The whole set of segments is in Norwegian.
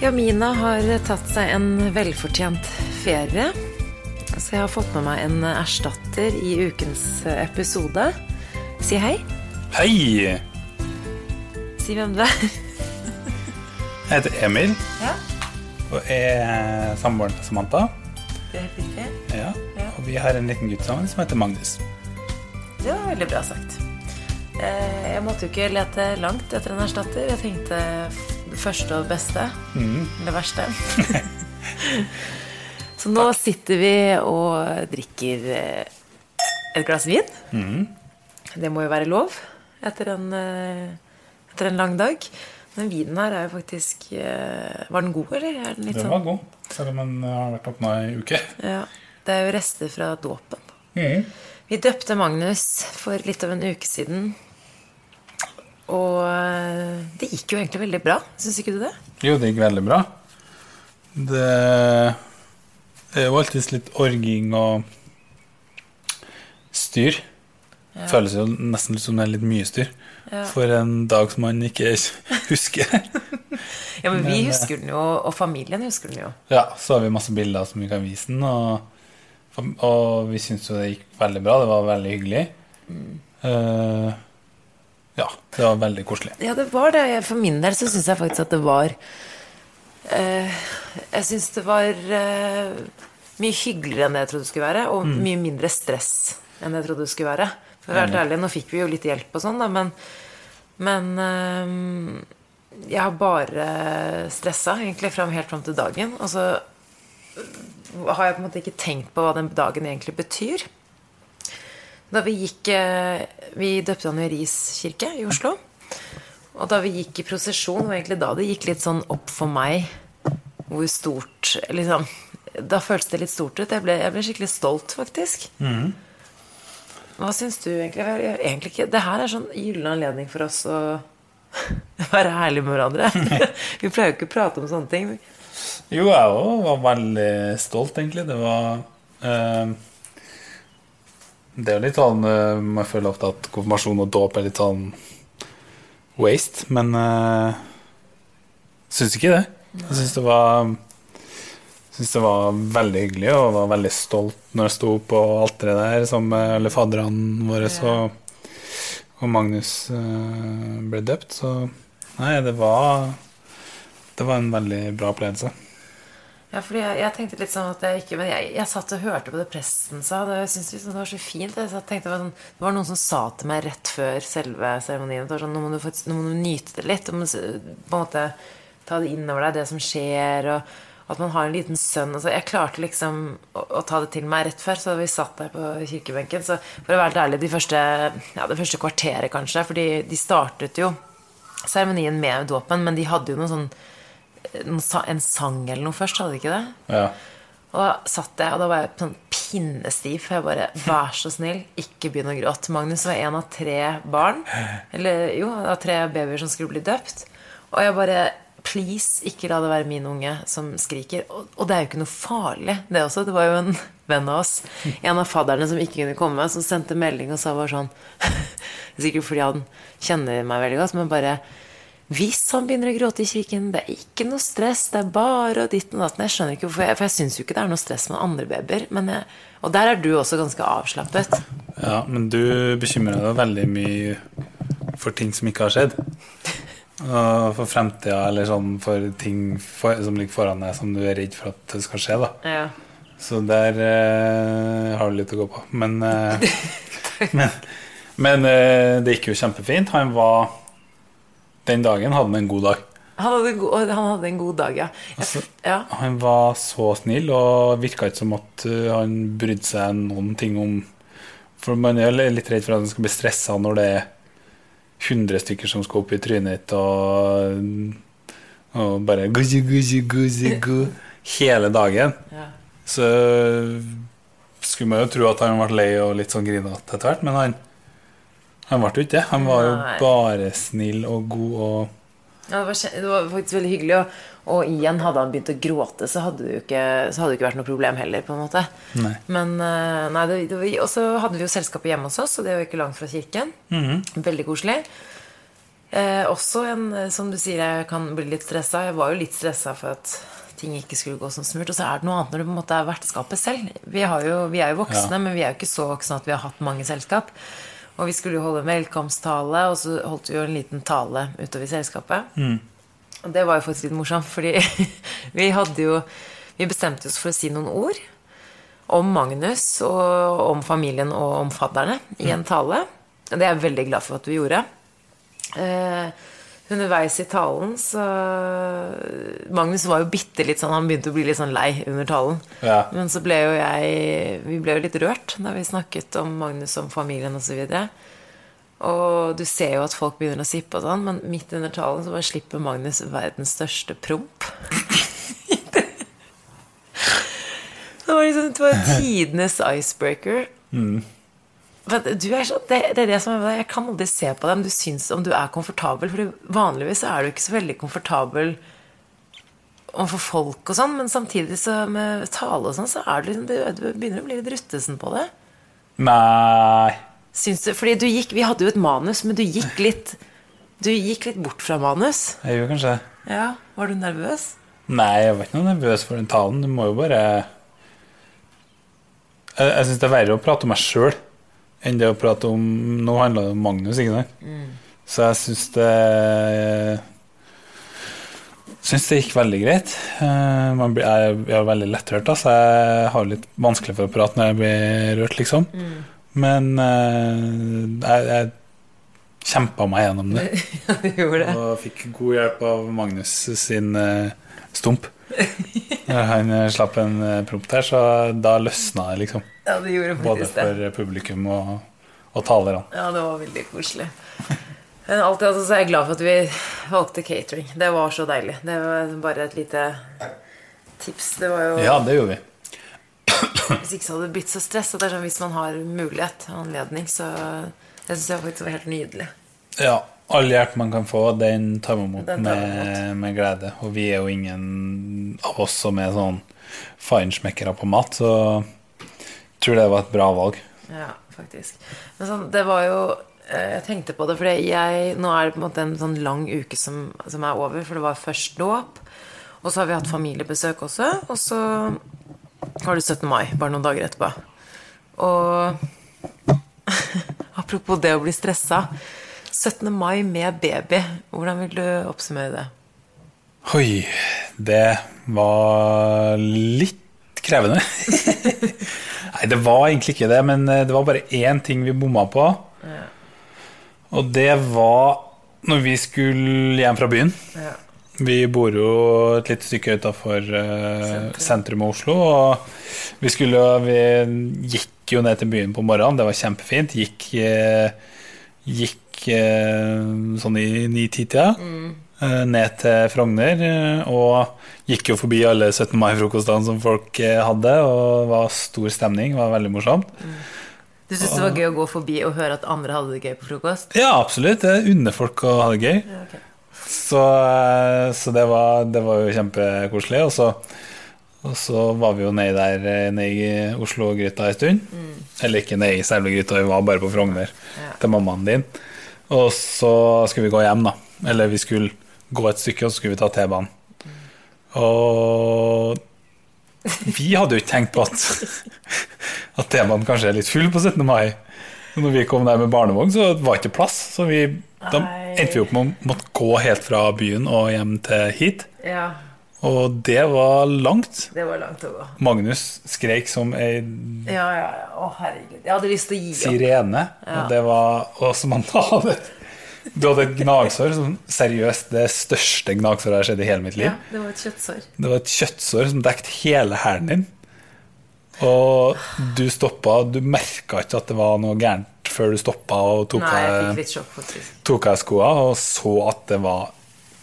Ja, Mina har tatt seg en velfortjent ferie. Så jeg har fått med meg en erstatter i ukens episode. Si hei. Hei! Si hvem du er. Jeg heter Emil Ja, og er samboeren til Samantha. det er helt riktig. Ja. Ja. Og vi har en liten gutt sammen som heter Magnus. Det var veldig bra sagt. Eh, Jeg måtte jo ikke lete langt etter en erstatter. Jeg tenkte første og beste. Eller verste. Så nå sitter vi og drikker eh, et glass vin. Det må jo være lov etter en, eh, etter en lang dag. Den vinen her er jo faktisk eh, Var den god, eller? Er den litt Den sånn var god, selv om den har vært åpna i uke. Ja, det er jo rester fra dåpen. Vi døpte Magnus for litt av en uke siden. Og eh, det gikk jo egentlig veldig bra. Syns ikke du det? Jo, det gikk veldig bra. Det er jo alltids litt orging og styr. Føles jo nesten som det er litt mye styr. Ja. For en dag som man ikke husker. Ja, men vi Men, eh, husker den jo, og familien husker den jo. Ja, så har vi masse bilder som vi kan vise den, og, og vi syns jo det gikk veldig bra. Det var veldig hyggelig. Eh, ja, det var veldig koselig. Ja, det var det. For min del så syns jeg faktisk at det var eh, Jeg syns det var eh, mye hyggeligere enn det jeg trodde det skulle være, og mye mindre stress enn det jeg trodde det skulle være. For å være helt ærlig, nå fikk vi jo litt hjelp og sånn, da, men, men eh, jeg har bare stressa egentlig fram, helt fram til dagen. Og så har jeg på en måte ikke tenkt på hva den dagen egentlig betyr. Da vi gikk eh, Vi døpte han i Ris kirke i Oslo. Og da vi gikk i prosesjon, var egentlig da det gikk litt sånn opp for meg hvor stort liksom, Da føltes det litt stort ut. Jeg ble, jeg ble skikkelig stolt, faktisk. Hva syns du egentlig? Jeg, egentlig ikke, det her er sånn gyllen anledning for oss å være ærlige med hverandre. vi pleier jo ikke å prate om sånne ting. Jo, jeg òg var veldig stolt, egentlig. Det var eh, Det er litt sånn Jeg Man føler ofte at konfirmasjon og dåp er litt sånn waste, men uh, syns ikke det. Jeg syns det var Syns det var veldig hyggelig og var veldig stolt når jeg sto på alteret der sammen med alle fadderne våre og, og Magnus uh, ble døpt. Så nei, det var Det var en veldig bra opplevelse. Ja, fordi jeg, jeg tenkte litt sånn at jeg ikke Men jeg, jeg satt og hørte på det presten sa. Det, jeg synes liksom det var så fint. Jeg satt, tenkte, det, var sånn, det var noen som sa til meg rett før selve seremonien sånn, nå, må du nå må du nyte det litt. Du må på en måte ta det innover deg, det som skjer. Og at man har en liten sønn. Altså, jeg klarte liksom å, å ta det til meg rett før. Så vi satt der på kirkebenken Så for å være ærlig, de første, ja, det første kvarteret kanskje for de startet jo seremonien med dåpen, men de hadde jo noen sånn en sang eller noe først, hadde de ikke det? Ja. Og da satt jeg, og da var jeg sånn pinnestiv. For jeg bare Vær så snill, ikke begynn å gråte. Magnus var en av tre barn. Eller jo, av tre babyer som skulle bli døpt. Og jeg bare Please, ikke la det være min unge som skriker. Og, og det er jo ikke noe farlig, det også. Det var jo en venn av oss, en av fadderne som ikke kunne komme, som sendte melding og sa bare sånn Sikkert fordi han kjenner meg veldig godt, men bare hvis han begynner å gråte i kirken, det er ikke noe stress, det er bare og ditten og datten. Jeg skjønner ikke hvorfor, jeg, for jeg syns jo ikke det er noe stress med andre babyer. Og der er du også ganske avslappet. ja, men du bekymrer deg veldig mye for ting som ikke har skjedd. Og for fremtida, eller sånn for ting for, som ligger foran deg som du er redd for at det skal skje. da Ja. Så der eh, har du litt å gå på. Men, eh, men, men eh, det gikk jo kjempefint. Han var Den dagen hadde han en god dag. Han, hadde god, han hadde en god dag, ja. Altså, ja. Han var så snill, og virka ikke som at uh, han brydde seg noen ting om For man er litt redd for at han skal bli stressa når det er 100 stykker som skal opp i trynet ditt, og, og bare guzi, guzi, guzi, gu, hele dagen. Ja. Så skulle man jo tro at han ble lei og litt sånn grinete etter hvert, men han, han ble jo ikke det. Han var jo Nei. bare snill og god og Ja, det, var, det var faktisk veldig hyggelig. Og, og igjen, hadde han begynt å gråte, så hadde det jo ikke, så hadde det ikke vært noe problem heller. på en måte Nei. Men eh, nei, det, det, Og så hadde vi jo selskapet hjemme hos oss, og det var jo ikke langt fra kirken. Veldig koselig. Eh, også en, eh, som du sier, jeg kan bli litt stressa. Jeg var jo litt stressa for at ting ikke skulle gå som smurt. Og så er det noe annet når du på en måte er vertskapet selv. Vi, har jo, vi er jo voksne, Ja. men vi er jo ikke så voksne at vi har hatt mange selskap. Og vi skulle jo holde en velkomsttale, og så holdt vi jo en liten tale utover selskapet. Og det var jo faktisk litt morsomt, fordi vi hadde jo Vi bestemte oss for å si noen ord om Magnus og om familien og om fadderne i en tale. Og det er jeg veldig glad for at vi gjorde. Eh, underveis i talen så Magnus var jo bitte litt sånn Han begynte å bli litt sånn lei under talen. Ja. Men så ble jo jeg Vi ble jo litt rørt da vi snakket om Magnus, om familien osv. Og, og du ser jo at folk begynner å sippe og sånn, men midt under talen så bare slipper Magnus verdens største promp. det var liksom det var tidenes icebreaker. Du er så, det, det er det som Jeg kan aldri se på deg om du syns om du er komfortabel. For vanligvis er du ikke så veldig komfortabel overfor folk og sånn, men samtidig så med tale og sånn, så er du liksom, du, du begynner å bli litt ruttesen på det. Nei Syns du, fordi du gikk, Vi hadde jo et manus, men du gikk litt Du gikk litt bort fra manus. Jeg gjorde kanskje. Ja, Var du nervøs? Nei, jeg var ikke noe nervøs for den talen. Du må jo bare Jeg, jeg syns det er verre å prate om meg sjøl enn det å prate om Nå handler det om Magnus, ikke sant? Så jeg syns det Syns det gikk veldig greit. Eh, Man blir, jeg, jeg er veldig letthørt, da, så jeg har litt vanskelig for å prate når jeg blir rørt, liksom. Men eh, jeg, jeg kjempa meg gjennom det. Ja, gjorde det. Og fikk god hjelp av Magnus sin eh, stump. Når han eh, slapp en prompt promp der, så da løsna det, liksom. Ja, det gjorde Både faktisk det. for publikum og, og talerne. Ja, det var veldig koselig. Men alltid altså, så er jeg glad for at vi valgte catering. Det var så deilig. Det var bare et lite tips. Det var jo Ja, det gjorde vi. Hvis ikke så hadde det blitt så stress. Det er sånn, hvis man har mulighet og anledning, så Jeg syns det faktisk var helt nydelig. Ja, all hjelp man kan få, den tar vi imot med, med glede. Og vi er jo ingen av oss som er sånn feinschmeckere på mat, så jeg tror det var et bra valg. Ja, faktisk. Men sånn, det var jo eh, Jeg tenkte på det, for jeg, nå er det på en måte en sånn lang uke som, som er over. For det var først dåp, og så har vi hatt familiebesøk også. Og så har du 17. mai, bare noen dager etterpå. Og apropos det å bli stressa. 17. mai med baby, hvordan vil du oppsummere det? Oi, det var litt krevende. Nei, det var egentlig ikke det, men eh, det var bare én ting vi bomma på. Og det var når vi skulle hjem fra byen. Ja. Vi bor jo et lite stykke utafor uh, sentrum av Oslo. Og vi, skulle, vi gikk jo ned til byen på morgenen, det var kjempefint. Gikk, eh, gikk eh, sånn i ni-ti-tida eh, ned til Frogner. eh, Og gikk jo forbi alle 17. mai-frokostene som folk hadde, og det var stor stemning. Det var veldig morsomt. Du syntes det var gøy å gå forbi og høre at andre hadde det gøy på frokost? Ja, absolutt. Jeg unner folk å ha det gøy. Ja, okay. Så, så det, var, det var jo kjempekoselig. Og så, og så var vi jo nede der nede i Oslo-gryta en stund. Eller ikke nede i selve gryta, vi var bare på Frogner Ja. til mammaen din. Og så skulle vi gå hjem, da. Eller vi skulle gå et stykke, og så skulle vi ta T-banen. Og vi hadde jo ikke tenkt på at, at T-banen kanskje er litt full på 17. mai. Når vi kom der med barnevogn, så var det ikke plass. Så vi, da endte vi opp med å måtte gå helt fra byen og hjem til hit. Ja, Og det var langt. det var langt å gå. Magnus skreik som ei Ja, ja, ja. Å, herregud. Jeg hadde lyst til å gi opp. sirene. Ja. Og det var Og som han hadde Du hadde et gnagsår som seriøst det største gnagsåret jeg har sett i hele mitt liv. Ja, det var et kjøttsår. Det var et kjøttsår som dekket hele hælen din. Og du stoppa Du merka ikke at det var noe gærent før du stoppa og tok av skoa og så at det var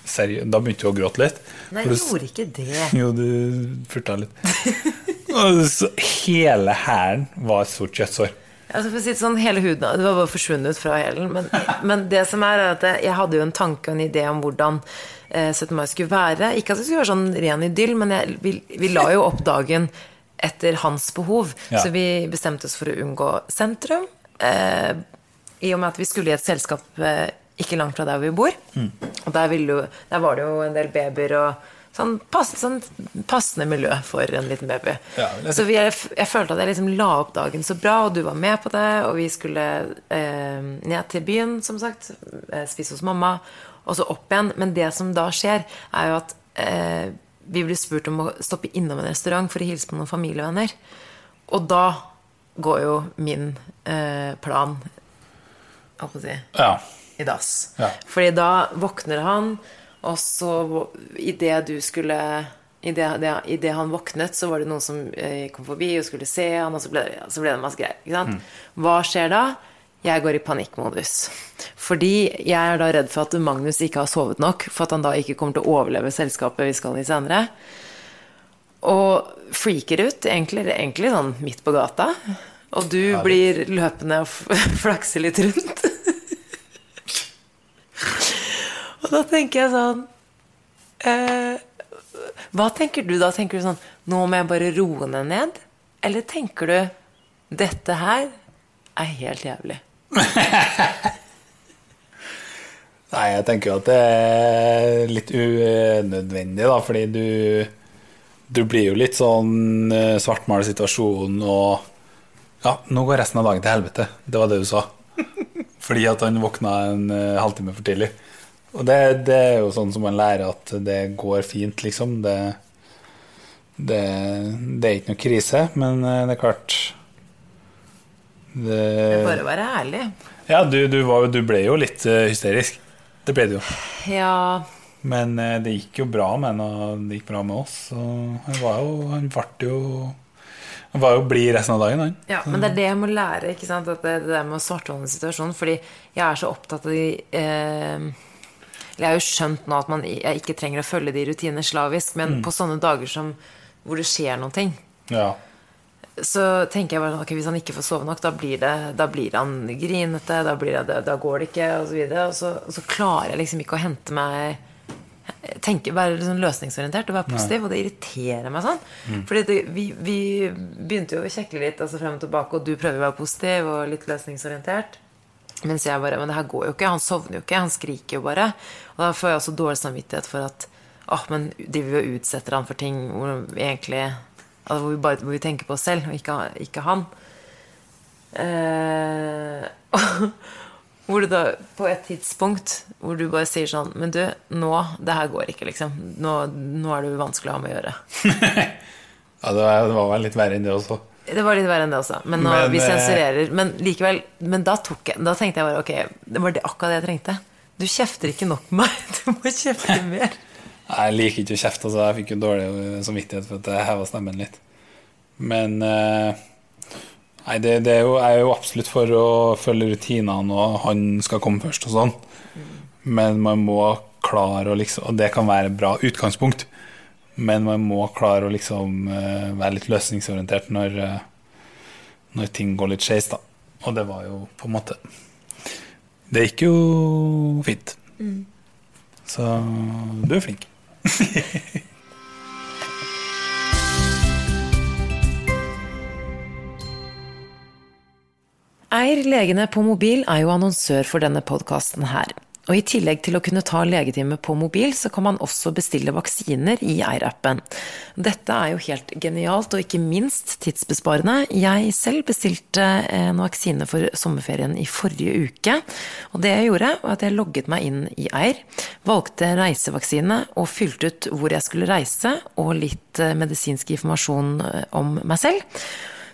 seriøst. Da begynte du å gråte litt. Nei, jeg gjorde ikke det. Jo, du furta litt. Så hele hælen var et stort kjøttsår. Altså for å si det sånn, hele huden Det var bare forsvunnet fra hælen. Men, men det som er, er at jeg, hadde jo en tanke og en idé om hvordan eh, 17. mai skulle være. Ikke at det skulle være sånn ren idyll, men jeg, vi, vi la jo opp dagen etter hans behov. Ja. Så vi bestemte oss for å unngå sentrum. Eh, I og med at vi skulle i et selskap eh, ikke langt fra der vi bor. Og der, jo, der var det jo en del babyer og sånn, pass, sånn passende miljø for en liten baby. Ja, Så vi, jeg, jeg følte at jeg liksom la opp dagen så bra, og du var med på det, og vi skulle eh, ned til byen, som sagt, eh, spise hos mamma, og så opp igjen. Men det som da skjer, er jo at eh, vi blir spurt om å stoppe innom en restaurant for å hilse på noen familievenner. Og da går jo min eh, plan holdt på å si Ja. I dass. Ja. Fordi da våkner han, og så idet du skulle Idet han våknet, så var det noen som eh, kom forbi og skulle se han, og så ble, det- så ble det masse greier. Sant? Hva skjer da? Jeg går i panikkmodus. Fordi jeg er da redd for at Magnus ikke har sovet nok, for at han da ikke kommer til å overleve selskapet vi skal i senere. Og freaker ut, egentlig, egentlig sånn midt på gata. Og du blir løpende og flakser litt rundt. Og da tenker jeg sånn eh, Hva tenker du da? Tenker du sånn Nå må jeg bare roe ned ned? Eller tenker du Dette her er helt jævlig. Nei, jeg tenker jo at det er litt unødvendig, da, fordi du Du blir jo litt sånn eh, svartmaler situasjonen og Ja, nå går resten av dagen til helvete. Det var det du sa. Fordi at han våkna en eh, halvtime for tidlig. Og det, det er jo sånn som man lærer at det går fint, liksom. Det, det, det er ikke noe krise, men eh, det er klart det, Bare være ærlig. ja, du, du, var, du ble jo litt eh, hysterisk. Det ble du jo. Ja, Men eh, det gikk jo bra med henne, og det gikk bra med oss. Han var jo Han ble jo Han var jo blid resten av dagen, han. Ja, men det er det jeg må lære. ikke sant? At det, det der med å svartholde situasjonen. Fordi jeg er så opptatt av de eh, Jeg har jo skjønt nå at man, ikke trenger å følge de rutinene slavisk, men på sånne dager som hvor det skjer noen ting, Ja. så tenker jeg bare ok, hvis han ikke får sove nok, da blir, det, da blir han grinete, da, blir det, da går det ikke, og så. Og så, og så klarer jeg liksom ikke å hente meg tenke, Være sånn løsningsorientert og være positiv, og det irriterer meg sånn. Fordi det, vi, vi begynte jo å kjekle litt altså frem og tilbake, og du prøver å være positiv og litt løsningsorientert. Mens jeg bare Men det her går jo ikke. Han sovner jo ikke. Han skriker jo bare. Og da får jeg også dårlig samvittighet for at Åh, men driver vi og utsetter han for ting hvor vi egentlig altså hvor, vi bare, hvor vi tenker på oss selv, og ikke, ikke han. Eh, hvor du da på et tidspunkt hvor du bare sier sånn Men du, nå Det her går ikke, liksom. Nå, nå er du vanskelig å ha med å gjøre. ja det var vel litt verre enn det også. Det var litt verre enn det også. Men, nå, Men, vi eh, sensurerer. Men likevel Men da, jeg, da tenkte jeg bare ok, det var det akkurat det jeg trengte. Du kjefter ikke nok på meg. Du må kjefte mer. Jeg liker ikke å kjefte, altså. Jeg fikk jo dårlig samvittighet for at jeg heva stemmen litt. Men eh, Nei, det, det er jo, jeg er jo absolutt for å følge rutinene, og han skal komme først og sånn. Men man må klare å liksom Og det kan være et bra utgangspunkt, men man må klare å liksom eh, være litt løsningsorientert når, eh, når ting går litt skeis, da. Og det var jo på en måte Det gikk jo fint. Så du er flink. Eir legene på mobil er jo annonsør for denne podkasten her. Og i tillegg til å kunne ta legetime på mobil, så kan man også bestille vaksiner i Eir-appen. Dette er jo helt genialt, og ikke minst tidsbesparende. Jeg selv bestilte en vaksine for sommerferien i forrige uke. Og det jeg gjorde, var at jeg logget meg inn i Eir, valgte reisevaksine og fylte ut hvor jeg skulle reise, og litt eh, medisinsk informasjon eh, om meg selv.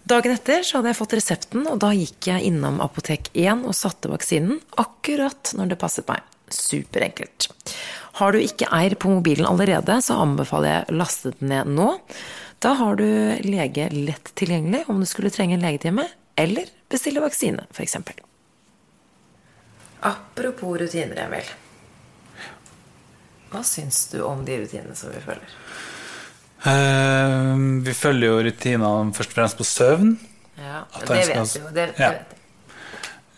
Dagen etter så hadde jeg fått resepten, og da gikk jeg innom Apotek 1 og satte vaksinen akkurat når det passet meg. Superenkelt. Har du ikke Eir på mobilen allerede, så anbefaler jeg å laste den ned nå. Da har du lege lett tilgjengelig om du skulle trenge en legetime, eller bestille vaksine, f.eks. Apropos rutiner, Emil. Hva syns du om de rutinene som vi følger? Eh, vi følger jo rutinene først og fremst på søvn. Ja, det vet du jo. Det, det Ja. vet.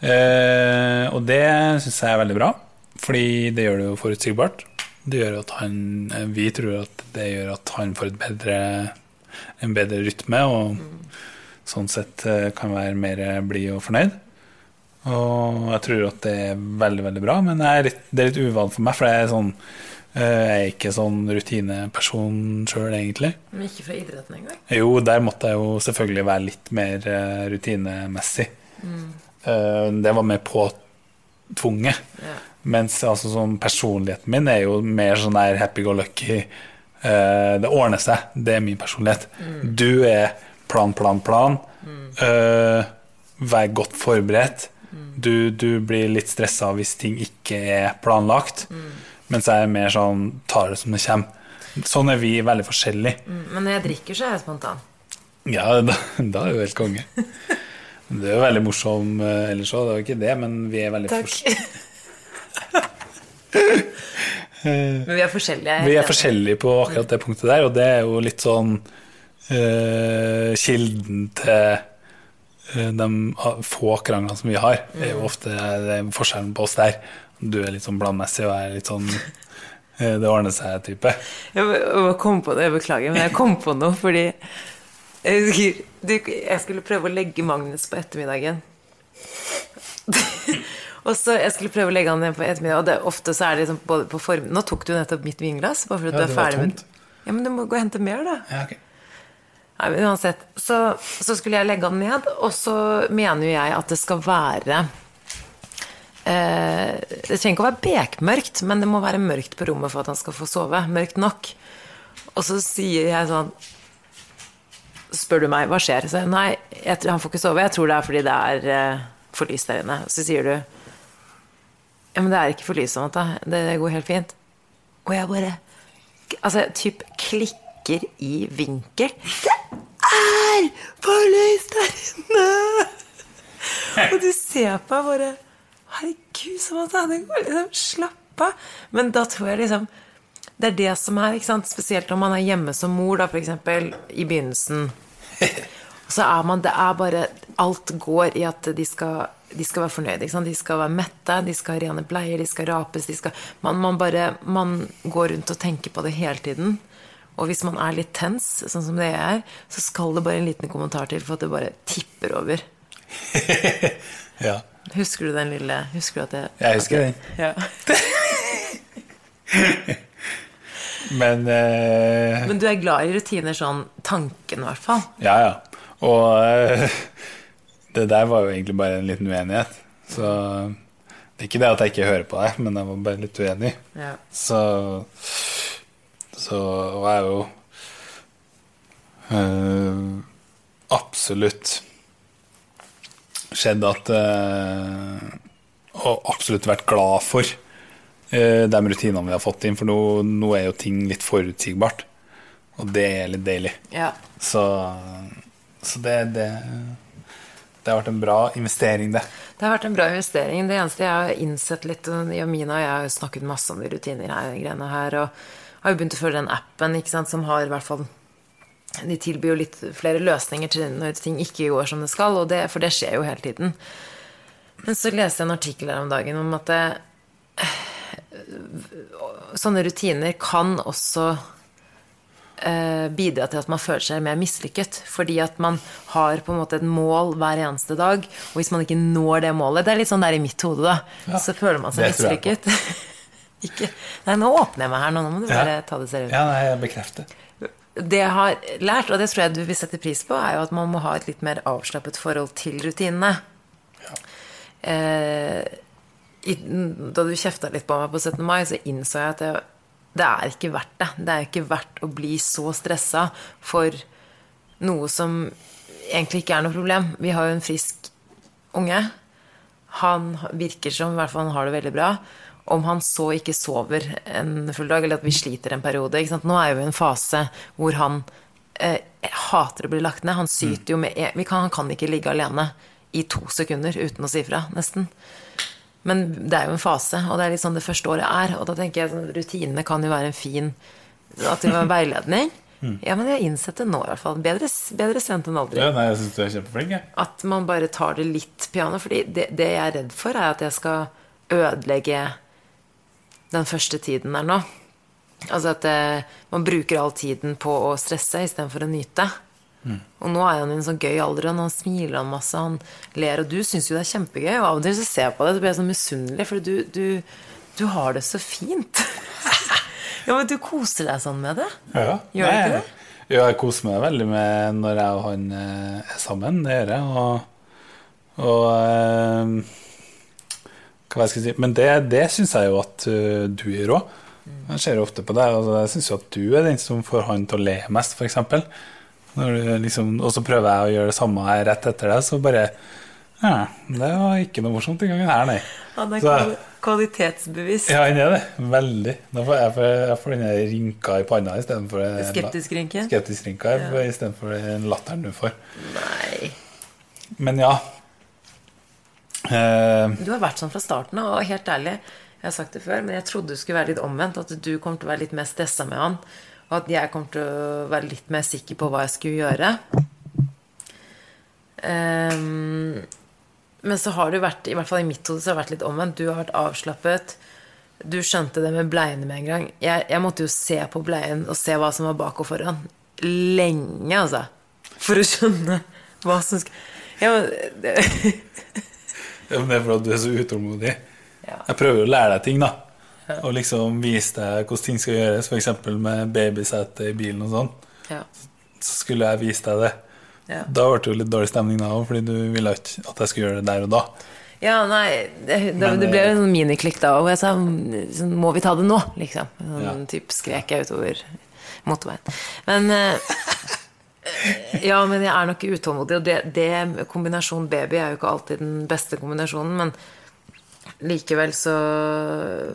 Eh, og det syns jeg er veldig bra, fordi det gjør det jo forutsigbart. Det gjør at han eh, Vi tror at det gjør at han får et bedre, en bedre rytme, og sånn sett eh, kan være mer blid og fornøyd. Og jeg tror at det er veldig, veldig bra, men det er litt, det er litt uvant for meg, for jeg er, sånn, jeg er ikke sånn rutineperson sjøl, egentlig. Men ikke fra idretten engang? Jo, der måtte jeg jo selvfølgelig være litt mer eh, rutinemessig. Mm. Det var mer påtvunget. Ja. Mens altså, sånn, personligheten min er jo mer sånn der happy-go-lucky. Eh, det ordner seg. Det er min personlighet. Du er plan, plan, plan. Mm. vær godt forberedt. Du, du blir litt stressa hvis ting ikke er planlagt. Mens jeg er mer sånn tar det som det kommer. Sånn er vi veldig forskjellige. Mm, Men når jeg drikker, så er jeg spontan. Ja, da, da er du helt konge. Du er jo veldig morsom eh, ellers òg, det er jo ikke det, men vi er veldig Takk. Men vi er forskjellige. Vi er forskjellige på akkurat det punktet der, og det er jo litt sånn uh, Kilden til eh, de få kranglene som vi har, er jo ofte er forskjellen på oss der. Du er litt sånn blandmessig, og er litt sånn eh, det ordner seg-type. Jeg, kom på det, jeg beklager, men jeg kom på noe fordi jeg, du, jeg skulle prøve å legge Magnus på ettermiddagen. og så Jeg skulle prøve å legge han ned på ettermiddagen, og det, ofte så er det liksom både på form... Nå tok du nettopp mitt vinglass, bare fordi Ja, du er ferdig med. Ja, men du må gå og hente mer, da. Ja, ok. Nei, men uansett. Så, så skulle jeg legge han ned, og så mener jo jeg at det skal være eh, Det trenger ikke å være bekmørkt, men det må være mørkt på rommet for at han skal få sove. Mørkt nok. Og så sier jeg sånn Så spør du meg hva skjer. Så jeg, nei, jeg, han får ikke sove. Jeg tror det er fordi det er eh, for lyst der inne. Så sier du Ja, men det er ikke for lyst at det, det går helt fint. Og jeg bare Altså, typ klikker i vinkel. Det er for lyst der inne! Og du ser på meg bare Herregud, Samantha, det går liksom Slapp av. Men da tror jeg liksom Det er det som er, spesielt når man er hjemme som mor, da, eksempel, i begynnelsen. Så er man Det er bare Alt går i at de skal, de skal være fornøyde. De skal være mette, de skal ha rene bleier, de skal rapes. De skal, man, man bare Man går rundt og tenker på det hele tiden. Og hvis man er litt tens, sånn som det jeg er, så skal det bare en liten kommentar til for at det bare tipper over. Ja, Husker du den lille Husker du at jeg jeg husker den. Ja. Men eh, Men du er glad i rutiner sånn tanken, i hvert fall. Ja, ja. Og eh, det der var jo egentlig bare en liten uenighet. Så det er ikke det at jeg ikke hører på deg, men jeg var bare litt uenig. Ja. Så Så var jeg jo eh, absolutt skjedd at eh, Og absolutt vært glad for eh, de rutinene vi har fått inn, for nå, nå er jo ting litt forutsigbart. Og det er litt deilig. ja. Så, så det, det, det har vært en bra investering, det. Det har vært en bra investering. Det eneste jeg har innsett litt Jamina og jeg har jo snakket masse om de rutiner her, greiene her, og har jo begynt å følge den appen ikke sant, som har i hvert fall De tilbyr jo litt flere løsninger til når ting ikke går som det skal, og det, for det skjer jo hele tiden. Men så leste jeg en artikkel her om dagen om at det, sånne rutiner kan også eh, bidra til at man føler seg mer mislykket. Fordi at man har på en måte et mål hver eneste dag, og hvis man ikke når det målet Det er litt sånn der i mitt hode, da. Ja, så føler man seg mislykket. ikke, nei, nå åpner jeg meg her, nå, nå må du bare ta det seriøst. Ja, nei, jeg bekrefter. Det jeg har lært, og det tror jeg du vil sette pris på, er jo at man må ha et litt mer avslappet forhold til rutinene. Eh, i, da du kjefta litt på meg på 17. mai, så innså jeg at det, det er ikke verdt det. Det er ikke verdt å bli så stressa for noe som egentlig ikke er noe problem. Vi har jo en frisk unge. Han virker som i hvert fall han har det veldig bra. Om han så ikke sover en full dag, eller at vi sliter en periode? Nå er jo i en fase hvor han eh, hater å bli lagt ned. Han syter jo med vi kan, Han kan ikke ligge alene i to sekunder uten å si fra, nesten. Men det er jo en fase, og det er litt sånn det første året er. Og da tenker jeg sånn, rutinene kan jo være en fin At det var veiledning. Ja, men jeg har innsett det nå, i hvert fall. Bedre, bedre sent enn aldri. Ja, nei, jeg synes du er kjempeflink. Jeg. At man bare tar det litt piano. Fordi det, det jeg er redd for, er at jeg skal ødelegge den første tiden der nå. Altså at eh, man bruker all tiden på å stresse istedenfor å nyte. Og nå er han i en sånn gøy alder, og han smiler han masse, han ler, og du syns jo det er kjempegøy. Og av og til så ser jeg på det, så blir jeg sånn misunnelig, for du, du, du har det så fint. ja, men du koser deg sånn med det. Ja. Gjør du ikke det? Jo, jeg koser meg veldig med når jeg og han eh, er sammen. Det gjør jeg. Og, og eh, hva jeg skal si Men det, det syns jeg jo at eh, du gjør òg. Jeg ser jo ofte på deg, og jeg syns jo at du er den som får han til å le mest, f.eks. Liksom, og så prøver jeg å gjøre det samme her rett etter deg, så bare Ja, det var ikke noe morsomt den gangen her, nei. Han er Så- kvalitetsbevisst. Ja, han er det. Veldig. Nå får jeg, jeg får denne rynka i panna istedenfor Skeptisk rynke? skeptisk rynka Ja. istedenfor den latteren du får. Nei. Men ja. Eh, Du har vært sånn fra starten av, og helt ærlig, jeg har sagt det før, men jeg trodde det skulle være litt omvendt. At du kom til å være litt mer stressa med han, og at jeg kom til å være litt mer sikker på hva jeg skulle gjøre. Um, men så har du vært, i hvert fall i mitt hode, så har det vært litt omvendt. Du har vært avslappet. Du skjønte det med bleiene med en gang. Jeg, jeg måtte jo se på bleien og se hva som var bak og foran. Lenge, altså. For å skjønne hva som skulle ja, men, det, er fordi du er så utålmodig. Ja. Jeg prøver å lære deg ting, da. Og liksom vise deg hvordan ting skal gjøres, f.eks. med babysete i bilen og sånn. ja. Så skulle jeg vise deg det. Ja. Da ble det jo litt dårlig stemning da òg, fordi du ville ikke at jeg skulle gjøre det der og da. Ja, nei, det, det, Men, det ble jo en sånn miniklikk da, og jeg sa sånn, Må vi ta det nå? Liksom. Sånn Ja. typ skrek jeg utover motorveien. Men eh, Ja, men jeg er nok utålmodig, og det, det kombinasjon baby er jo ikke alltid den beste kombinasjonen, men likevel så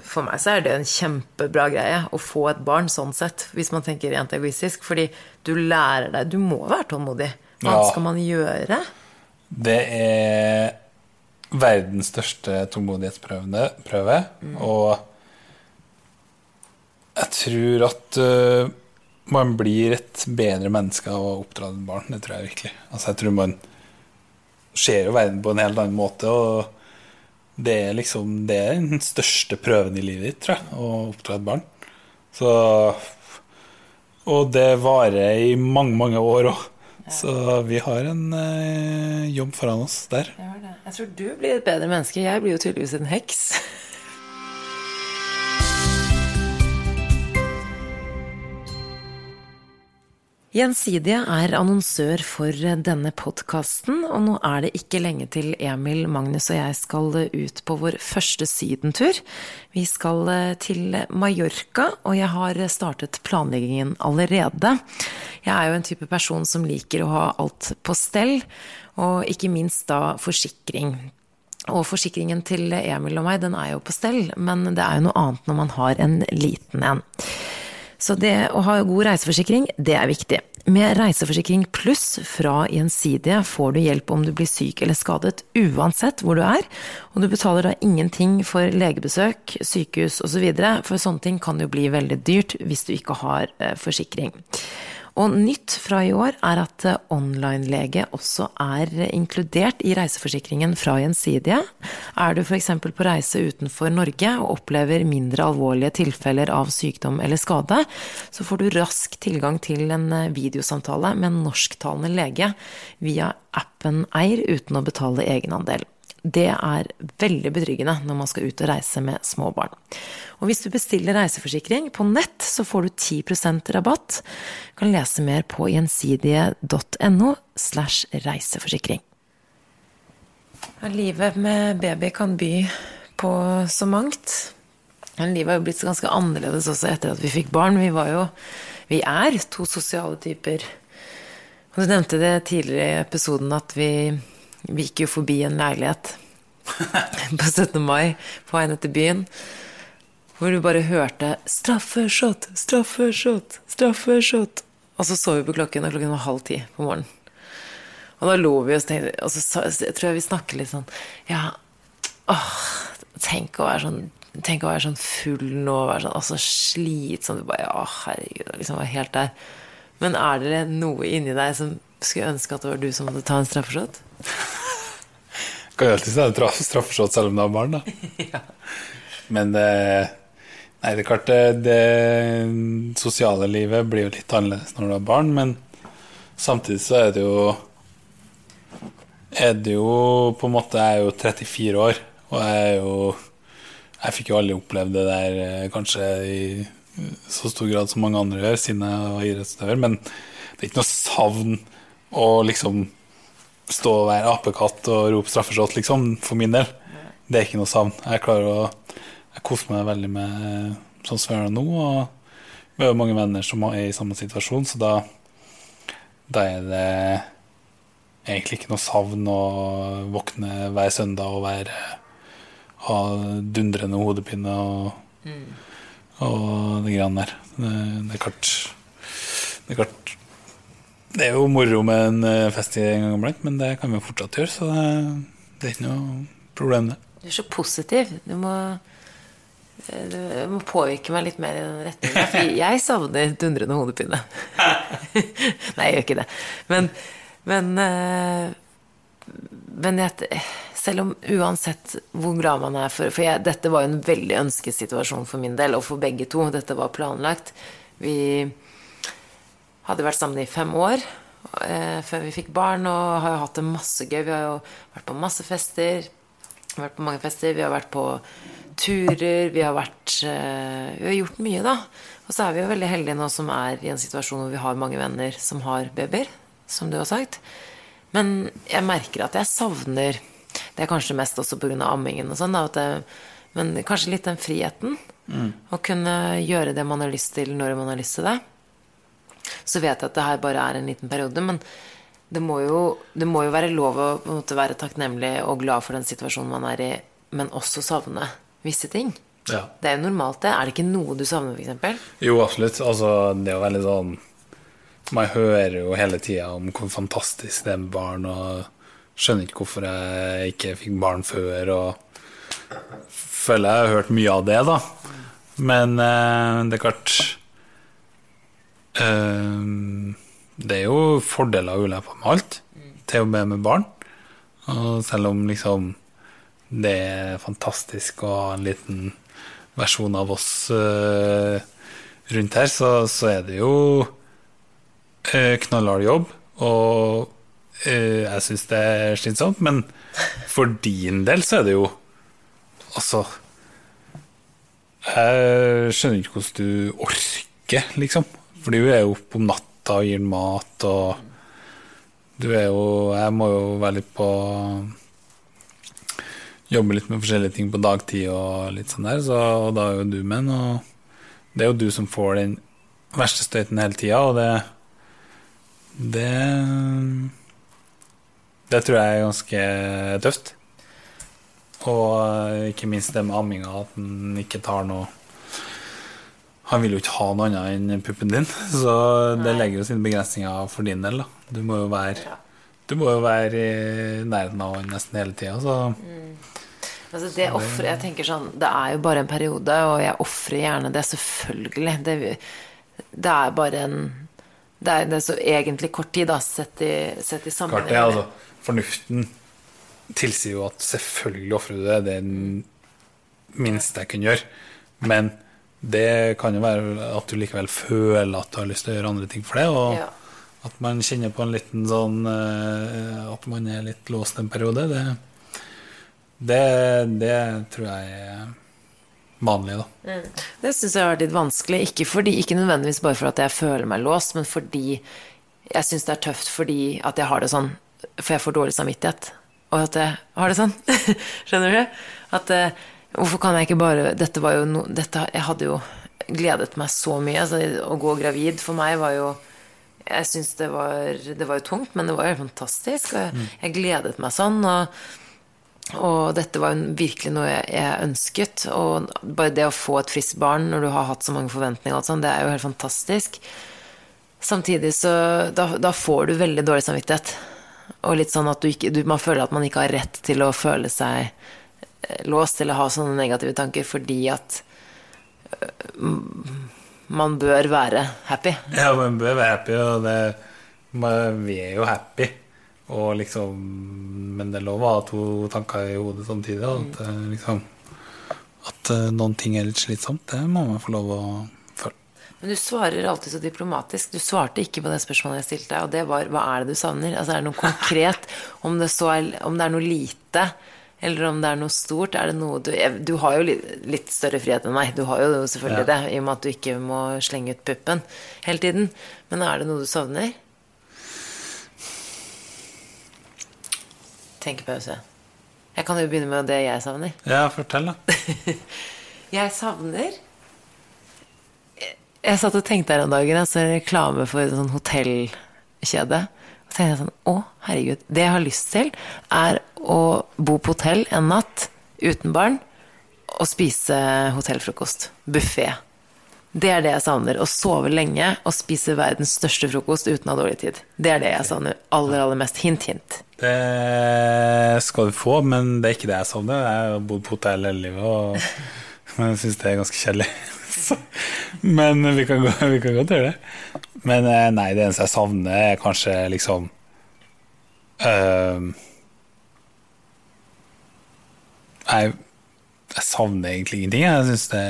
For meg så er det en kjempebra greie å få et barn sånn sett, hvis man tenker rent egoistisk, fordi du lærer deg Du må være tålmodig. Hva Ja. skal man gjøre? Det er verdens største tålmodighetsprøve, Mm. og jeg tror at øh, man blir et bedre menneske av å oppdra et barn. Det tror jeg virkelig. Altså, jeg tror man ser jo verden på en helt annen måte, og det er liksom Det er den største prøven i livet ditt, tror jeg, å oppdra et barn. Så Og det varer i mange, mange år òg. Så vi har en eh, jobb foran oss der. Jeg tror du blir et bedre menneske. Jeg blir jo tydeligvis en heks. Gjensidige er annonsør for denne podkasten, og nå er det ikke lenge til Emil, Magnus og jeg skal ut på vår første sydentur. Vi skal til Mallorca, og jeg har startet planleggingen allerede. Jeg er jo en type person som liker å ha alt på stell, og ikke minst da forsikring. Og forsikringen til Emil og meg, den er jo på stell, men det er jo noe annet når man har en liten en. Så det å ha god reiseforsikring, det er viktig. Med Reiseforsikring pluss fra Gjensidige får du hjelp om du blir syk eller skadet uansett hvor du er, og du betaler da ingenting for legebesøk, sykehus osv., for sånne ting kan jo bli veldig dyrt hvis du ikke har eh, forsikring. Og nytt fra i år er at eh, online-lege også er inkludert i reiseforsikringen fra Gjensidige. Er du f.eks. på reise utenfor Norge og opplever mindre alvorlige tilfeller av sykdom eller skade, så får du rask tilgang til en eh, videosamtale med en norsktalende lege via appen Eir uten å betale egenandel. Det er veldig betryggende når man skal ut og reise med små barn. Og hvis du bestiller reiseforsikring på nett, så får du 10 rabatt. Du kan lese mer på gjensidige.no slash reiseforsikring. Livet med baby kan by på så mangt. Men livet har jo blitt ganske annerledes også etter at vi fikk barn. Vi var jo Vi er to sosiale typer. Og du nevnte det tidligere i episoden at vi, vi gikk jo forbi en leilighet på 17. mai på vei ned til byen. Hvor du bare hørte 'straffeshot, straffeshot, straffeshot'. Og så så vi på klokken, og klokken var halv ti på morgenen. Og da lo vi, og tenkte, og så jeg tror jeg vi snakket litt sånn Ja, åh, tenk å være sånn Tenk å være sånn full nå, være sånn altså, slitsom. Du bare Ja, herregud, liksom var helt der. Men er det noe inni deg som skulle ønske at det var du som måtte ta en straffeshot? Kan jo alltid straff, straffeshot selv om du har barn, da. Men det Nei, det er klart det, det sosiale livet blir jo litt annerledes når du har barn, men Samtidig så er det jo Er det jo på en måte Jeg er jo 34 år, og jeg er jo Jeg fikk jo aldri opplevd det der eh, kanskje i så stor grad som mange andre gjør, siden jeg var idrettsutøver, men det er ikke noe savn å liksom stå og være apekatt og rope straffeshot, liksom, for min del. Det er ikke noe savn. Jeg klarer å Jeg koser meg veldig med sånn som jeg gjør nå, og vi har mange venner som er i samme situasjon, så da da er det egentlig ikke noe savn å våkne hver søndag og være ha dundrende hodepine og, og det greiene der. Det, det er klart Det er klart Det er jo moro med en eh, fest en gang iblant, men det kan vi jo fortsatt gjøre, så det, det er ikke noe problem, det. Du er så positiv. Du må, eh, du må påvirke meg litt mer i den retningen. For jeg savner dundrende hodepine. Nei, jeg gjør ikke det. Men, men, eh, men jeg, selv om uansett hvor glad man er for For jeg, dette var jo en veldig ønsket situasjon for min del, og for begge to. Dette var planlagt. Vi hadde vært sammen i fem år eh, før vi fikk barn, og har jo hatt det masse gøy. Vi har jo vært på masse fester. Vært på mange fester. Vi har vært på turer. Vi har vært eh, Vi har gjort mye, da. Og så er vi jo veldig heldige nå som er i en situasjon hvor vi har mange venner som har babyer, som du har sagt. Men jeg merker at jeg savner Det er kanskje mest også pga. ammingen og sånn, da, at jeg, men kanskje litt den friheten. Å kunne gjøre det man har lyst til, når man har lyst til det. Så vet jeg at det her bare er en liten periode, men det må jo, det må jo være lov å måte, være takknemlig og glad for den situasjonen man er i, men også savne visse ting. Ja. Det er jo normalt, det. Er det ikke noe du savner, f.eks.? Jo, absolutt. Altså, det er jo veldig sånn Man hører jo hele tida om hvor fantastisk det er med barn, og skjønner ikke hvorfor jeg ikke fikk barn før, og føler jeg har hørt mye av det, da. Men eh, det er klart Det er jo fordeler og ulemper med alt, til og med med barn. Og selv om liksom det er fantastisk å ha en liten versjon av oss eh, rundt her, så, så er det jo eh, knallhard jobb. Og eh, jeg syns det er slitsomt, men for din del så er det jo Altså Jeg skjønner ikke hvordan du orker, liksom. For du er jo oppe om natta og gir mat, og du er jo Jeg må jo være litt på jobbe litt med forskjellige ting på dagtid og litt sånn der, så og da er jo du med, og det er jo du som får den verste støyten hele tida, og det det det tror jeg er ganske tøft. Og ikke minst det med amminga, at en ikke tar noe Han vil jo ikke ha noe annet enn puppen din, så det legger jo sine begrensninger for din del. da. Du må jo være Du må jo være i nærheten av han nesten hele tida, så Altså det offre, jeg tenker sånn, det er jo bare en periode, og jeg ofrer gjerne det, selvfølgelig. Det, det er bare en Det er, det er så egentlig kort tid, da, sett i, sett i sammenheng. det, altså. Fornuften tilsier jo at selvfølgelig ofrer du det. Det er det minste jeg kunne gjøre. Men det kan jo være at du likevel føler at du har lyst til å gjøre andre ting for det. Og Ja. at man kjenner på en liten sånn eh, At man er litt låst en periode. Det, det, det tror jeg er vanlig, da. Det syns jeg har vært litt vanskelig. Ikke, fordi, ikke nødvendigvis bare for at jeg føler meg låst, men fordi jeg syns det er tøft fordi at jeg har det sånn For jeg får dårlig samvittighet. Og at jeg har det sånn. Skjønner du? At eh, Hvorfor kan jeg ikke bare Dette var jo no, dette, Jeg hadde jo gledet meg så mye. Altså, å gå gravid for meg var jo Jeg syns det var Det var jo tungt, men det var jo fantastisk. Og jeg, jeg gledet meg sånn. Og og dette var jo virkelig noe jeg, ønsket. Og bare det å få et friskt barn når du har hatt så mange forventninger, sånt, det er jo helt fantastisk. Samtidig så da, da får du veldig dårlig samvittighet. Og litt sånn at du ikke, du, man føler at man ikke har rett til å føle seg eh, til å ha sånne negative tanker fordi at øh, man bør være happy. Ja, man bør være happy, og det, man, vi er jo happy. Og liksom, men det er lov å ha to tanker i hodet samtidig. At, eh, liksom, at eh, noen ting er litt slitsomt, det må man få lov å føle. Men du svarer alltid så diplomatisk. Du svarte ikke på det spørsmålet jeg stilte deg, og det var hva er det du savner? Altså er det noe konkret? Om det, så er, om det er noe lite, eller om det er noe stort? Er det noe du Du har jo litt, større frihet enn meg. Du har jo selvfølgelig Ja. det, i og med at du ikke må slenge ut puppen hele tiden. Men er det noe du savner? Tenkepause. Jeg kan jo begynne med det jeg savner. Ja, fortell, da. Jeg savner Jeg satt og tenkte her om dagen, altså reklame for en sånn hotellkjede. Og så tenkte jeg sånn, å herregud, det jeg har lyst til, er å bo på hotell en natt uten barn og spise hotellfrokost. Buffé. Det er det jeg savner. Å sove lenge og spise verdens største frokost uten å ha dårlig tid. Det er det jeg savner aller, aller mest. Hint, hint. Det skal du få, men det er ikke det jeg savner. Jeg har bodd på hotell hele livet, og men jeg syns det er ganske kjedelig. Men vi kan, gå, vi kan godt gjøre det. Men eh, nei, det eneste jeg savner, er kanskje liksom uh, jeg, jeg savner egentlig ingenting. Jeg syns det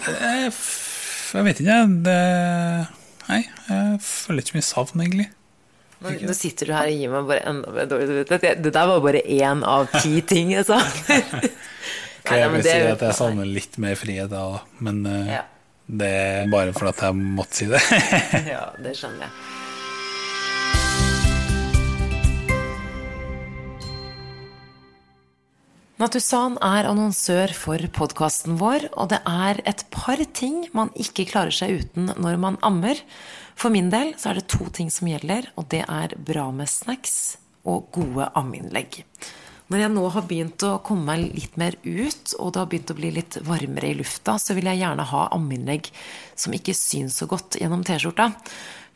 jeg, jeg vet ikke. Det, nei, jeg føler ikke mye savn, egentlig. Nå, nå sitter du her og gir meg bare enda mer dårlig samvittighet. Det- der var bare én av ti ting jeg savner. Ok, jeg vil si er at jeg savner litt mer frihet, da, men eh, Ja. det er bare for at jeg måtte si det. Ja, det skjønner jeg. Natusan er annonsør for podkasten vår, og det er et par ting man ikke klarer seg uten når man ammer. For min del så er det to ting som gjelder, og det er bra med snacks og gode ammeinnlegg. Når jeg nå har begynt å komme meg litt mer ut, og det har begynt å bli litt varmere i lufta, så vil jeg gjerne ha ammeinnlegg som ikke syns så godt gjennom T-skjorta.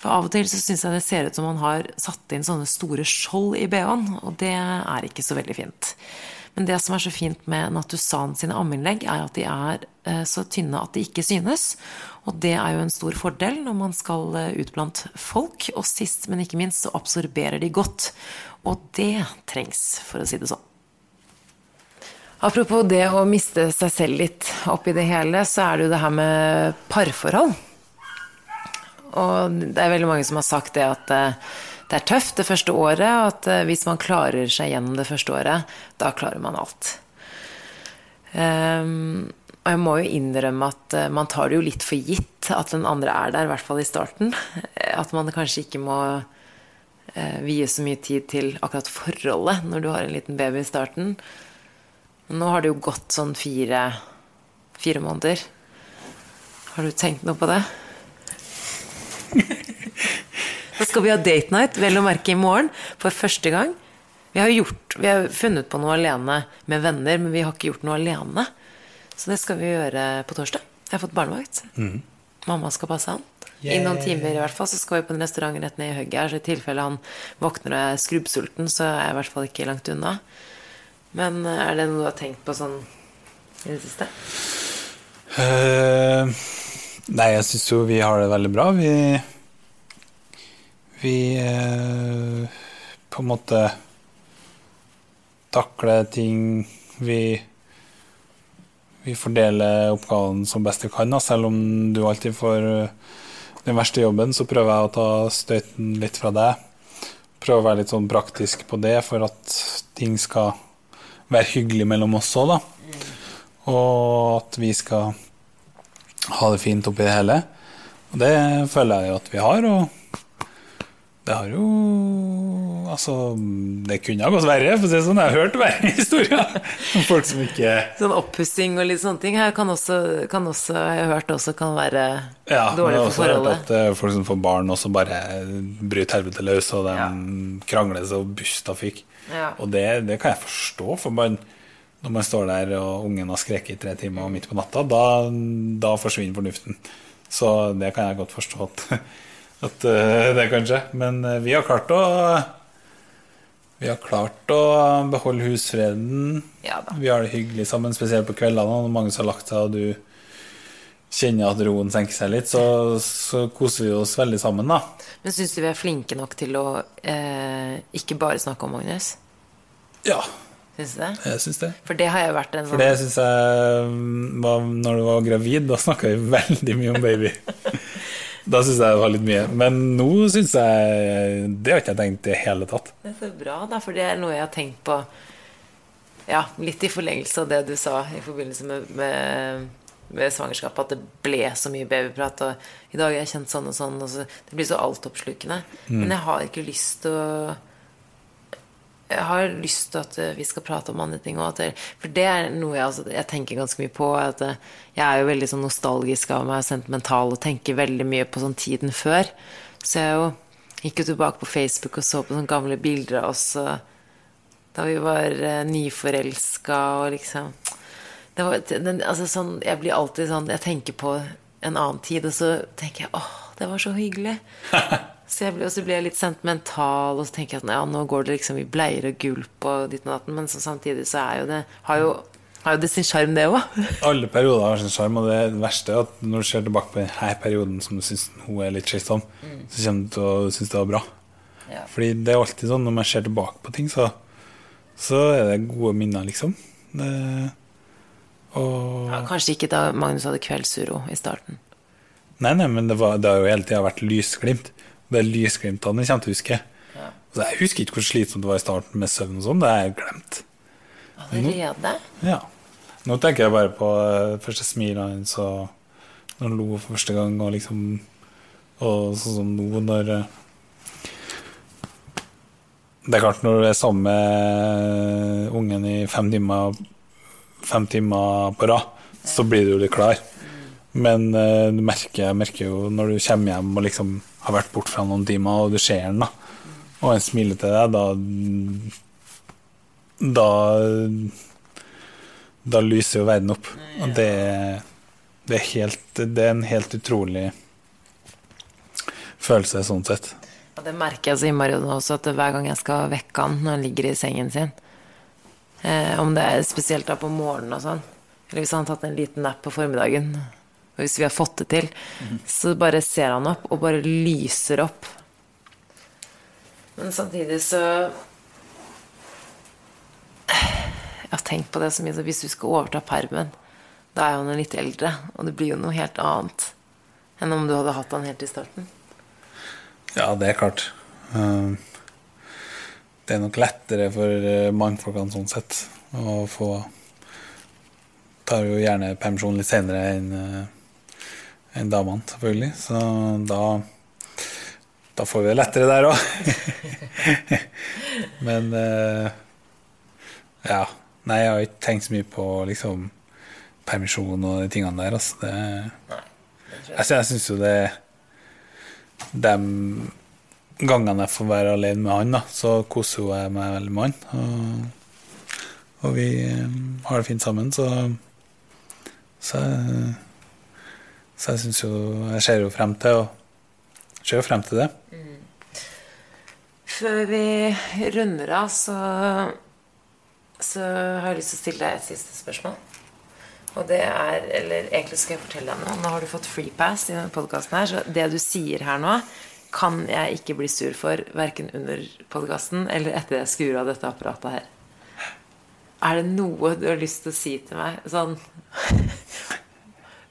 For av og til så syns jeg det ser ut som man har satt inn sånne store skjold i bh-en, og det er ikke så veldig fint. Men det som er så fint med Natusan sine ammeinnlegg, er at de er eh, så tynne at de ikke synes. Og det er jo en stor fordel når man skal eh, ut blant folk. Og sist, men ikke minst, så absorberer de godt. Og det trengs, for å si det sånn. Apropos det å miste seg selv litt oppi det hele, så er det jo det her med parforhold. Og det er veldig mange som har sagt det at eh, det er tøft det første året, og at eh, hvis man klarer seg gjennom det første året, da klarer man alt. Um, og jeg må jo innrømme at eh, man tar det jo litt for gitt at den andre er der, i hvert fall i starten. At man kanskje ikke må eh, vie så mye tid til akkurat forholdet når du har en liten baby i starten. Nå har det jo gått sånn fire, fire måneder. Har du tenkt noe på det? Da skal vi ha date night, vel å merke i morgen, for første gang. Vi har, gjort, vi har funnet på noe alene med venner, men vi har ikke gjort noe alene. Så det skal vi gjøre på torsdag. Jeg har fått barnevakt. Mamma skal passe han. I noen timer i hvert fall, så skal vi på en restaurant rett ned i hugget her, så i tilfelle han våkner og er skrubbsulten, så er jeg i hvert fall ikke langt unna. Men eh, er det noe du har tenkt på sånn i det siste? Uh, nei, jeg syns jo vi har det veldig bra. Vi Vi eh, på en måte takler ting Vi Vi fordeler oppgaven som best vi kan, selv om du alltid får eh, den verste jobben, så prøver jeg å ta støyten litt fra deg. Prøve å være litt sånn praktisk på det for at ting skal være hyggelig mellom oss òg, da. Og at vi skal ha det fint oppi det hele. Og det føler jeg jo at vi har, og det har jo Altså, det kunne ha gått verre, for å si det sånn. Jeg har hørt verre historier om folk som ikke Sånn oppussing og litt sånne ting her kan også, kan også jeg har hørt også kan være Ja, men jeg dårlig har for også at er folk som får barn, og så bare bryter helvete løs, og de Ja. krangler så busta fikk. Ja. Og det, det kan jeg forstå, for man, når man står der og ungen har skreket i tre timer midt på natta, da, da forsvinner fornuften. Så det kan jeg godt forstå at, at eh, det kan skje. Men eh, vi har klart å vi har klart å beholde husfreden. Ja. Vi har det hyggelig sammen, spesielt på kveldene når mange har lagt seg, og du kjenner at roen senker seg litt, så, så koser vi oss veldig sammen, da. Men syns du vi er flinke nok til å eh, ikke bare snakke om Magnus? Ja, Syns du det? Jeg syns det. For det har jeg vært en For sånn det syns jeg mm, var Når du var gravid, da snakka vi veldig mye om baby. Da syns jeg det var litt mye. Men nå syns jeg Det har ikke jeg tenkt i det hele tatt. Det er så bra, da, for det er noe jeg har tenkt på Ja, litt i forlengelse av det du sa i forbindelse med, med, med svangerskapet, at det ble så mye babyprat, og i dag har jeg kjent sånn og sånn, og så, det blir så altoppslukende. Men jeg har ikke lyst til å jeg har lyst til at eh, vi skal prate om andre ting òg. For det er noe jeg, altså, jeg tenker ganske mye på. Eh, jeg er jo veldig sånn nostalgisk av meg, sentimental, og tenker veldig mye på sånn tiden før. Så jeg jo, gikk jo tilbake på Facebook og så på sånne gamle bilder av oss eh, da vi var uh, nyforelska og liksom var, den, altså, sånn, Jeg blir alltid sånn Jeg tenker på en annen tid, og så tenker jeg åh, det var så hyggelig. Så jeg ble, og så blir jeg litt sentimental, og så tenker jeg at ja, nå går det liksom i bleier og gulp og ditt og datt, men så samtidig så er jo det Har jo, har jo det sin sjarm, det òg. Alle perioder har sin sjarm, og det verste er at når du ser tilbake på denne perioden som du syns hun er litt slitsom, så kommer du til å synes det var bra. Ja. Fordi det er alltid sånn når man ser tilbake på ting, så, så er det gode minner, liksom. Det, og Ja, kanskje ikke da Magnus hadde kveldsuro i starten. Nei, nei, men det, var, det har jo hele tida vært lysglimt. Det er lysglimtene jeg kommer til å huske. Ja. Altså, jeg husker ikke hvor slitsomt det var i starten med søvn og sånn. Det har jeg glemt. Allerede? Ja. Nå tenker jeg bare på uh, første smilet hans og når han lo for første gang, og liksom Og sånn som nå, når uh, Det er klart, når du er sammen med ungen i fem timer, fem timer på rad, så blir du litt klar. Men uh, du merker, jeg merker jo når du kommer hjem og liksom har vært borte fra noen timer, og du ser den, da, og han smiler til deg, da Da Da lyser jo verden opp. Og det, det, er helt, det er en helt utrolig følelse, sånn sett. Ja, det merker jeg så innmari også, at hver gang jeg skal vekke han når han ligger i sengen sin eh, Om det er spesielt da på morgenen og sånn, eller hvis han har tatt en liten napp på formiddagen, hvis vi har fått det til, så bare ser han opp, og bare lyser opp. Men samtidig så Jeg har tenkt på det så mye, så hvis du skal overta permen, da er han litt eldre, og det blir jo noe helt annet enn om du hadde hatt han helt i starten. Ja, det er klart. Um, Det er nok lettere for uh, mannfolkene sånn sett å få Tar jo gjerne permisjon litt senere enn damene, selvfølgelig. Så da Da får vi det lettere der òg. Men uh, ja. Nei, jeg har ikke tenkt så mye på liksom permisjon og de tingene der. Altså. Det, altså, jeg syns jo det De gangene jeg får være alene med han, da, så koser jeg meg veldig med han. Og, og vi eh, har det fint sammen, så Så jeg, så jeg syns jo Jeg ser jo frem til Ser jo frem til det. Før vi runder av, så, så har jeg lyst til å stille deg et siste spørsmål. Og det er Eller egentlig skal jeg fortelle deg noe. Nå har du fått free pass i denne podkasten her, så det du sier her nå, kan jeg ikke bli sur for verken under podkasten eller etter jeg skrur av dette apparatet her. Er det noe du har lyst til å si til meg sånn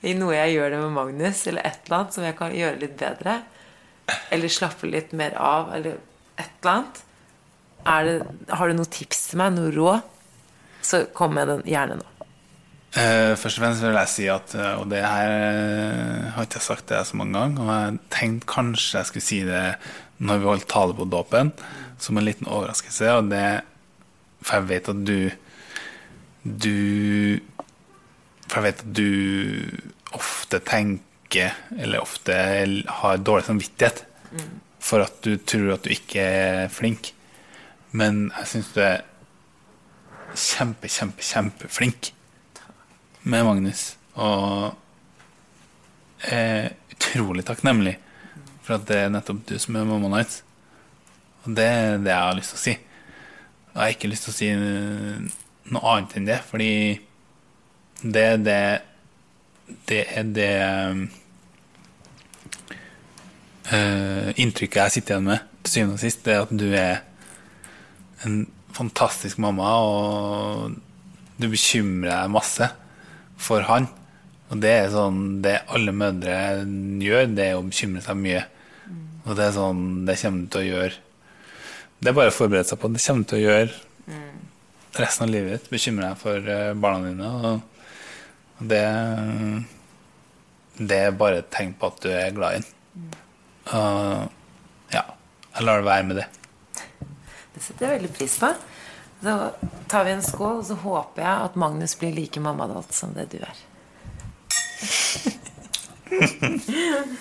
I noe jeg gjør det med Magnus, eller et eller annet som jeg kan gjøre litt bedre? Eller slappe litt mer av, eller et eller annet? Det, har du noen tips til meg? Noe råd? Så kom med den gjerne nå. Uh, først og fremst vil jeg si at eh, Og det her eh, har ikke jeg sagt det så mange ganger. Og jeg tenkte kanskje jeg skulle si det når vi holdt tale på dåpen, som en liten overraskelse. Og det For jeg vet at du Du For jeg vet at du ofte tenker, eller ofte har dårlig samvittighet for at du tror at du ikke er flink. Men jeg syns du er kjempe, kjempe, kjempeflink med Magnus. Og er utrolig takknemlig for at det er nettopp du som er Mamma hans. Og det er det jeg har lyst til å si. Jeg har ikke lyst til å si noe annet enn det, fordi det er det Det er det uh, inntrykket jeg sitter igjen med til syvende og sist, det er at du er en fantastisk mamma, og du bekymrer deg masse for han. Og det er sånn det alle mødre gjør, det er å bekymre seg mye. Og det er sånn Det kommer du til å gjøre. Det er bare å forberede seg på. Det kommer du til å gjøre resten av livet ditt. Bekymre deg for eh, barna dine. Og det Det er bare et tegn på at du er glad i den. Uh, ja, jeg lar det være med det. Det setter jeg veldig pris på. Så tar vi en skål, og så håper jeg at Magnus blir like mammadalt som det du er.